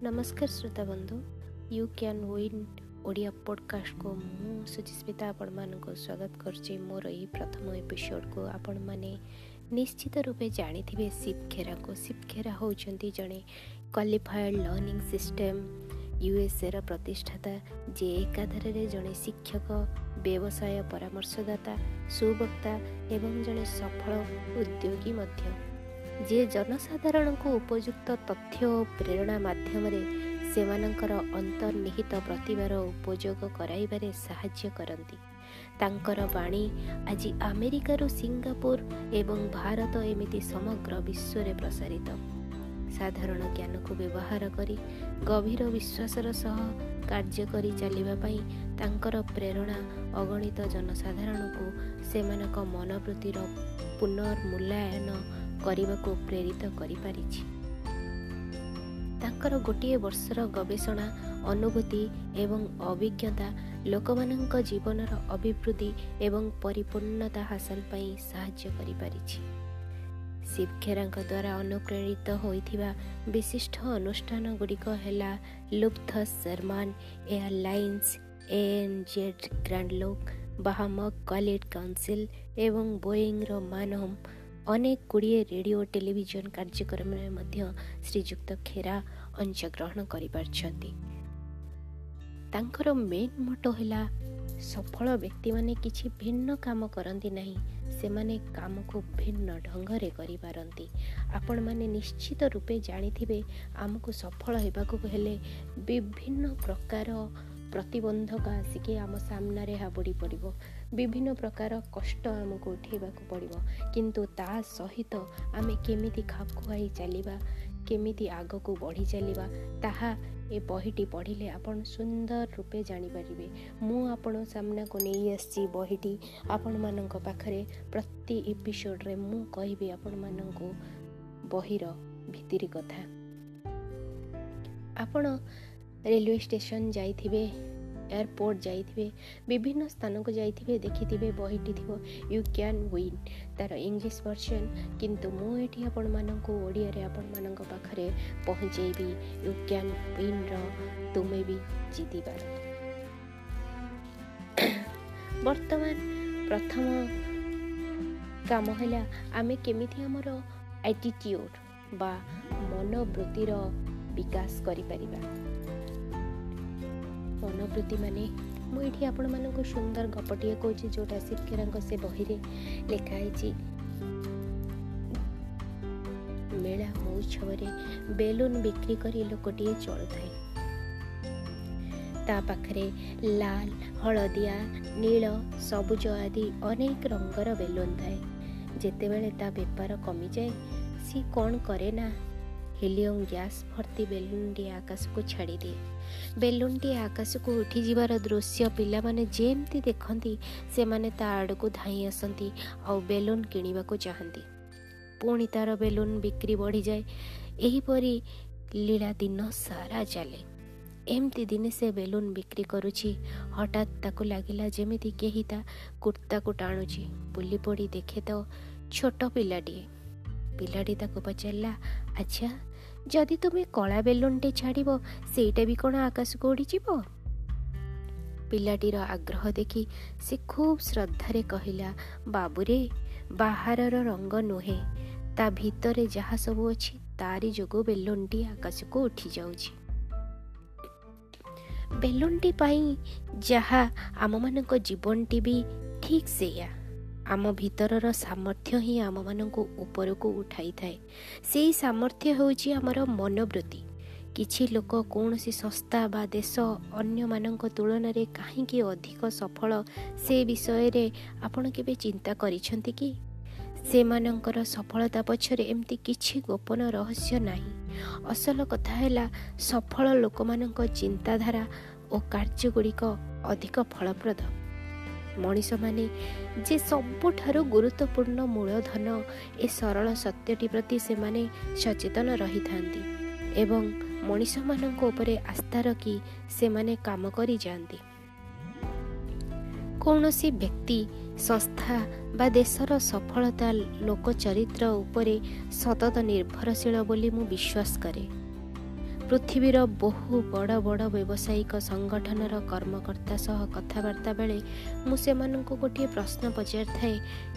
ନମସ୍କାର ଶ୍ରୋତା ବନ୍ଧୁ ୟୁ କ୍ୟାନ୍ ୱିନ୍ ଓଡ଼ିଆ ପଡ଼କାଷ୍ଟକୁ ମୁଁ ସୁଚିସ୍ମିତା ଆପଣମାନଙ୍କୁ ସ୍ୱାଗତ କରୁଛି ମୋର ଏହି ପ୍ରଥମ ଏପିସୋଡ଼କୁ ଆପଣମାନେ ନିଶ୍ଚିତ ରୂପେ ଜାଣିଥିବେ ଶିବଖେରାକୁ ଶିବଖେରା ହେଉଛନ୍ତି ଜଣେ କ୍ୱାଲିଫାଏଡ଼ ଲର୍ଣ୍ଣିଂ ସିଷ୍ଟେମ୍ ୟୁଏସ୍ଏର ପ୍ରତିଷ୍ଠାତା ଯିଏ ଏକାଧାରରେ ଜଣେ ଶିକ୍ଷକ ବ୍ୟବସାୟ ପରାମର୍ଶଦାତା ସୁବକ୍ତା ଏବଂ ଜଣେ ସଫଳ ଉଦ୍ୟୋଗୀ ମଧ୍ୟ ଯିଏ ଜନସାଧାରଣଙ୍କୁ ଉପଯୁକ୍ତ ତଥ୍ୟ ଓ ପ୍ରେରଣା ମାଧ୍ୟମରେ ସେମାନଙ୍କର ଅନ୍ତର୍ନିହିତ ପ୍ରତିଭାର ଉପଯୋଗ କରାଇବାରେ ସାହାଯ୍ୟ କରନ୍ତି। ତାଙ୍କର ବାଣୀ ଆଜି ଆମେରିକାରୁ ସିଙ୍ଗାପୁର ଏବଂ ଭାରତ ଏମିତି ସମଗ୍ର ବିଶ୍ୱରେ ପ୍ରସାରିତ। ସାଧାରଣ ଜ୍ଞାନକୁ ବ୍ୟବହାର କରି ଗଭୀର ବିଶ୍ୱାସର ସହ କାର୍ଯ୍ୟ କରି ଚାଲିବା ପାଇଁ ତାଙ୍କର ପ୍ରେରଣା ଅଗଣିତ ଜନସାଧାରଣଙ୍କୁ ସେମାନଙ୍କ ମନୋବୃତ୍ତିର ପୁନର୍ମୂଲ୍ୟାୟନ କରିବାକୁ ପ୍ରେରିତ କରିପାରିଛି। ତାଙ୍କର ଗୋଟିଏ ବର୍ଷର ଗବେଷଣା ଅନୁଭୂତି ଏବଂ ଅଭିଜ୍ଞତା ଲୋକମାନଙ୍କ ଜୀବନର ଅଭିବୃଦ୍ଧି ଏବଂ ପରିପୂର୍ଣ୍ଣତା ହାସଲ ପାଇଁ ସାହାଯ୍ୟ କରିପାରିଛି। ଶିବଖେରାଙ୍କ ଦ୍ୱାରା ଅନୁପ୍ରେରିତ ହୋଇଥିବା ବିଶିଷ୍ଟ ଅନୁଷ୍ଠାନ ଗୁଡ଼ିକ ହେଲା Lufthansa German airlines N Z ଗ୍ରାଣ୍ଡଲୋକ୍ ବାହାମକ୍ କ୍ୱାଲିଟ୍ କାଉନସିଲ୍ ଏବଂ ବୋଇଂର ମାନହମ୍ ଅନେକ ଗୁଡ଼ିଏ ରେଡ଼ିଓ ଟେଲିଭିଜନ କାର୍ଯ୍ୟକ୍ରମରେ ମଧ୍ୟ ଶ୍ରୀଯୁକ୍ତ ଖେରା ଅଂଶଗ୍ରହଣ କରିପାରିଛନ୍ତି। ତାଙ୍କର ମେନ୍ ମୋଟୋ ହେଲା ସଫଳ ବ୍ୟକ୍ତିମାନେ କିଛି ଭିନ୍ନ କାମ କରନ୍ତି ନାହିଁ ସେମାନେ କାମକୁ ଭିନ୍ନ ଢଙ୍ଗରେ କରିପାରନ୍ତି। ଆପଣମାନେ ନିଶ୍ଚିତ ରୂପେ ଜାଣିଥିବେ ଆମକୁ ସଫଳ ହେବାକୁ ହେଲେ ବିଭିନ୍ନ ପ୍ରକାର ପ୍ରତିବନ୍ଧକ ଆସିକି ଆମ ସାମ୍ନାରେ ହାବୁଡ଼ି ପଡ଼ିବ। ବିଭିନ୍ନ ପ୍ରକାର କଷ୍ଟ ଆମକୁ ଉଠାଇବାକୁ ପଡ଼ିବ। କିନ୍ତୁ ତା ସହିତ ଆମେ କେମିତି ଖାପ ଖୁଆଇ ଚାଲିବା କେମିତି ଆଗକୁ ବଢ଼ି ଚାଲିବା ତାହା ଏ ବହିଟି ପଢ଼ିଲେ ଆପଣ ସୁନ୍ଦର ରୂପେ ଜାଣିପାରିବେ। ମୁଁ ଆପଣ ସାମ୍ନାକୁ ନେଇ ଆସିଛି ବହିଟି। ଆପଣମାନଙ୍କ ପାଖରେ ପ୍ରତି ଏପିସୋଡ଼ରେ ମୁଁ କହିବି ଆପଣମାନଙ୍କୁ ବହିର ଭିତିରି କଥା ଆପଣ ରେଲୱେ ଷ୍ଟେସନ ଯାଇଥିବେ ଏୟାରପୋର୍ଟ ଯାଇଥିବେ ବିଭିନ୍ନ ସ୍ଥାନକୁ ଯାଇଥିବେ ଦେଖିଥିବେ ବହିଟି ଥିବ ୟୁ କ୍ୟାନ୍ ୱିନ୍ ତା'ର ଇଂଲିଶ ଭର୍ସନ୍ କିନ୍ତୁ ମୁଁ ଏଠି ଆପଣମାନଙ୍କୁ ଓଡ଼ିଆରେ ଆପଣମାନଙ୍କ ପାଖରେ ପହଞ୍ଚେଇବି। ୟୁ କ୍ୟାନ୍ ୱିନ୍ର ତୁମେ ବି ଜିତିପାର ବର୍ତ୍ତମାନ ପ୍ରଥମ କାମ ହେଲା ଆମେ କେମିତି ଆମର ଆଟିଟ୍ୟୁଡ଼ ବା ମନୋବୃତ୍ତିର ବିକାଶ କରିପାରିବା। ମନୋବୃତ୍ତି ମାନେ। ମୁଁ ଏଠି ଆପଣମାନଙ୍କୁ ସୁନ୍ଦର ଗପଟିଏ କହୁଛି ଯେଉଁଟା ଶିକ୍ଷରାଙ୍କ ସେ ବହିରେ ଲେଖା ହେଇଛି। ମେଳା ମହୋତ୍ସବରେ ବେଲୁନ ବିକ୍ରି କରି ଲୋକଟିଏ ଚଳୁଥାଏ। ତା ପାଖରେ ଲାଲ ହଳଦିଆ ନୀଳ ସବୁଜ ଆଦି ଅନେକ ରଙ୍ଗର ବେଲୁନ ଥାଏ। ଯେତେବେଳେ ତା ବେପାର କମିଯାଏ ସିଏ କ'ଣ କରେ ନା ହିଲିୟମ୍ ଗ୍ୟାସ୍ ଭର୍ତ୍ତି ବେଲୁନଟିଏ ଆକାଶକୁ ଛାଡ଼ିଦିଏ ବେଲୁନଟିଏ ଆକାଶକୁ ଉଠିଯିବାର ଦୃଶ୍ୟ ପିଲାମାନେ ଯେମିତି ଦେଖନ୍ତି ସେମାନେ ତା ଆଡ଼କୁ ଧାଇଁ ଆସନ୍ତି ଆଉ ବେଲୁନ କିଣିବାକୁ ଚାହାନ୍ତି। ପୁଣି ତା'ର ବେଲୁନ ବିକ୍ରି ବଢ଼ିଯାଏ। ଏହିପରି ଲୀଳା ଦିନ ସାରା ଚାଲେ। ଏମିତି ଦିନେ ସେ ବେଲୁନ ବିକ୍ରି କରୁଛି। ହଠାତ୍ ତାକୁ ଲାଗିଲା ଯେମିତି କେହି ତା କୁର୍ତ୍ତାକୁ ଟାଣୁଛି। ବୁଲି ପଡ଼ି ଦେଖେ ତ ଛୋଟ ପିଲାଟିଏ। ପିଲାଟି ତାକୁ ପଚାରିଲା ଆଚ୍ଛା ଯଦି ତୁମେ କଳା ବେଲୁନଟେ ଛାଡ଼ିବ ସେଇଟା ବି କ'ଣ ଆକାଶକୁ ଉଡ଼ିଯିବ ପିଲାଟିର ଆଗ୍ରହ ଦେଖି ସେ ଖୁବ୍ ଶ୍ରଦ୍ଧାରେ କହିଲା ବାବୁରେ ବାହାରର ରଙ୍ଗ ନୁହେଁ। ତା ଭିତରେ ଯାହା ସବୁ ଅଛି ତାରି ଯୋଗୁଁ ବେଲୁନଟି ଆକାଶକୁ ଉଠି ଯାଉଛି ବେଲୁନଟି ପାଇଁ ଯାହା ଆମମାନଙ୍କ ଜୀବନଟି ବି ଠିକ୍ ସେଇଆ। ଆମ ଭିତରର ସାମର୍ଥ୍ୟ ହିଁ ଆମମାନଙ୍କୁ ଉପରକୁ ଉଠାଇଥାଏ। ସେଇ ସାମର୍ଥ୍ୟ ହେଉଛି ଆମର ମନୋବୃତ୍ତି। କିଛି ଲୋକ କୌଣସି ସଂସ୍ଥା ବା ଦେଶ ଅନ୍ୟମାନଙ୍କ ତୁଳନାରେ କାହିଁକି ଅଧିକ ସଫଳ ସେ ବିଷୟରେ ଆପଣ କେବେ ଚିନ୍ତା କରିଛନ୍ତି କି? ସେମାନଙ୍କର ସଫଳତା ପଛରେ ଏମିତି କିଛି ଗୋପନ ରହସ୍ୟ ନାହିଁ। ଅସଲ କଥା ହେଲା ସଫଳ ଲୋକମାନଙ୍କ ଚିନ୍ତାଧାରା ଓ କାର୍ଯ୍ୟଗୁଡ଼ିକ ଅଧିକ ଫଳପ୍ରଦ। ମଣିଷମାନେ ଯେ ସବୁଠାରୁ ଗୁରୁତ୍ୱପୂର୍ଣ୍ଣ ମୂଳଧନ ଏ ସରଳ ସତ୍ୟଟି ପ୍ରତି ସେମାନେ ସଚେତନ ରହିଥାନ୍ତି ଏବଂ ମଣିଷମାନଙ୍କ ଉପରେ ଆସ୍ଥା ରଖି ସେମାନେ କାମ କରିଯାଆନ୍ତି। କୌଣସି ବ୍ୟକ୍ତି ସଂସ୍ଥା ବା ଦେଶର ସଫଳତା ଲୋକ ଚରିତ୍ର ଉପରେ ସତତ ନିର୍ଭରଶୀଳ ବୋଲି ମୁଁ ବିଶ୍ୱାସ କରେ। ପୃଥିବୀର ବହୁ ବଡ଼ ବଡ଼ ବ୍ୟବସାୟିକ ସଂଗଠନର କର୍ମକର୍ତ୍ତା ସହ କଥାବାର୍ତ୍ତା ବେଳେ ମୁଁ ସେମାନଙ୍କୁ ଗୋଟିଏ ପ୍ରଶ୍ନ ପଚାରିଥାଏ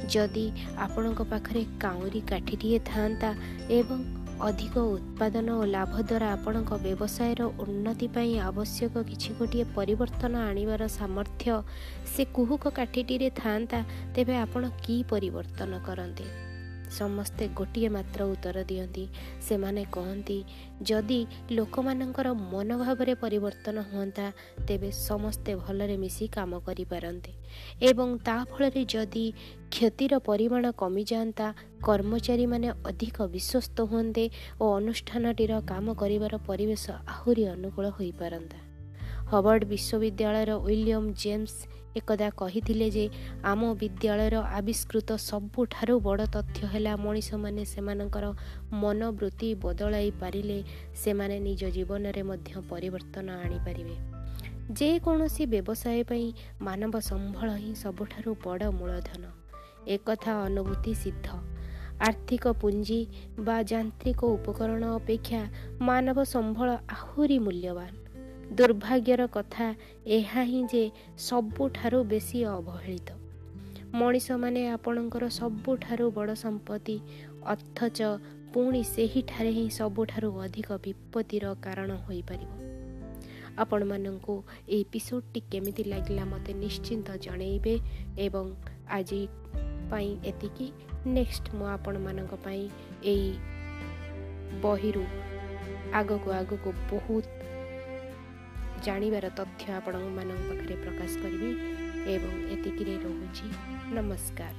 ଯଦି ଆପଣଙ୍କ ପାଖରେ କାଉଁରୀ କାଠିଟିଏ ଥାଆନ୍ତା ଏବଂ ଅଧିକ ଉତ୍ପାଦନ ଓ ଲାଭ ଦ୍ୱାରା ଆପଣଙ୍କ ବ୍ୟବସାୟର ଉନ୍ନତି ପାଇଁ ଆବଶ୍ୟକ କିଛି ଗୋଟିଏ ପରିବର୍ତ୍ତନ ଆଣିବାର ସାମର୍ଥ୍ୟ ସେ କୁହୁକ କାଠିଟିରେ ଥାଆନ୍ତା ତେବେ ଆପଣ କି ପରିବର୍ତ୍ତନ କରନ୍ତେ? ସମସ୍ତେ ଗୋଟିଏ ମାତ୍ର ଉତ୍ତର ଦିଅନ୍ତି। ସେମାନେ କହନ୍ତି ଯଦି ଲୋକମାନଙ୍କର ମନୋଭାବରେ ପରିବର୍ତ୍ତନ ହୁଅନ୍ତା ତେବେ ସମସ୍ତେ ଭଲରେ ମିଶି କାମ କରିପାରନ୍ତେ। ଏବଂ ତା ଫଳରେ ଯଦି କ୍ଷତିର ପରିମାଣ କମିଯାଆନ୍ତା କର୍ମଚାରୀମାନେ ଅଧିକ ବିଶ୍ୱସ୍ତ ହୁଅନ୍ତେ ଓ ଅନୁଷ୍ଠାନଟିର କାମ କରିବାର ପରିବେଶ ଆହୁରି ଅନୁକୂଳ ହୋଇପାରନ୍ତା। ହବର୍ଡ ବିଶ୍ୱବିଦ୍ୟାଳୟର ୱିଲିୟମ ଜେମ୍ସ ଏକଦା କହିଥିଲେ ଯେ ଆମ ବିଦ୍ୟାଳୟର ଆବିଷ୍କୃତ ସବୁଠାରୁ ବଡ଼ ତଥ୍ୟ ହେଲା ମଣିଷମାନେ ସେମାନଙ୍କର ମନୋବୃତ୍ତି ବଦଳାଇ ପାରିଲେ ସେମାନେ ନିଜ ଜୀବନରେ ମଧ୍ୟ ପରିବର୍ତ୍ତନ ଆଣିପାରିବେ। ଯେକୌଣସି ବ୍ୟବସାୟ ପାଇଁ ମାନବ ସମ୍ବଳ ହିଁ ସବୁଠାରୁ ବଡ଼ ମୂଳଧନ। ଏକଥା ଅନୁଭୂତି ସିଦ୍ଧ। ଆର୍ଥିକ ପୁଞ୍ଜି ବା ଯାନ୍ତ୍ରିକ ଉପକରଣ ଅପେକ୍ଷା ମାନବ ସମ୍ବଳ ଆହୁରି ମୂଲ୍ୟବାନ। ଦୁର୍ଭାଗ୍ୟର କଥା ଏହା ହିଁ ଯେ ସବୁଠାରୁ ବେଶୀ ଅବହେଳିତ। ମଣିଷମାନେ ଆପଣଙ୍କର ସବୁଠାରୁ ବଡ଼ ସମ୍ପତ୍ତି ଅଥଚ ପୁଣି ସେହିଠାରେ ହିଁ ସବୁଠାରୁ ଅଧିକ ବିପତ୍ତିର କାରଣ ହୋଇପାରିବ। ଆପଣମାନଙ୍କୁ ଏହି ଏପିସୋଡ଼ଟି କେମିତି ଲାଗିଲା ମୋତେ ନିଶ୍ଚିନ୍ତ ଜଣାଇବେ ଏବଂ ଆଜି ପାଇଁ ଏତିକି। ନେକ୍ସଟ ମୁଁ ଆପଣମାନଙ୍କ ପାଇଁ ଏଇ ବହିରୁ ଆଗକୁ ଆଗକୁ ବହୁତ ଜାଣିବାର ତଥ୍ୟ ଆପଣମାନଙ୍କ ପାଖରେ ପ୍ରକାଶ କରିବି ଏବଂ ଏତିକିରେ ରହୁଛି। ନମସ୍କାର।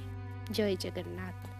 ଜୟ ଜଗନ୍ନାଥ।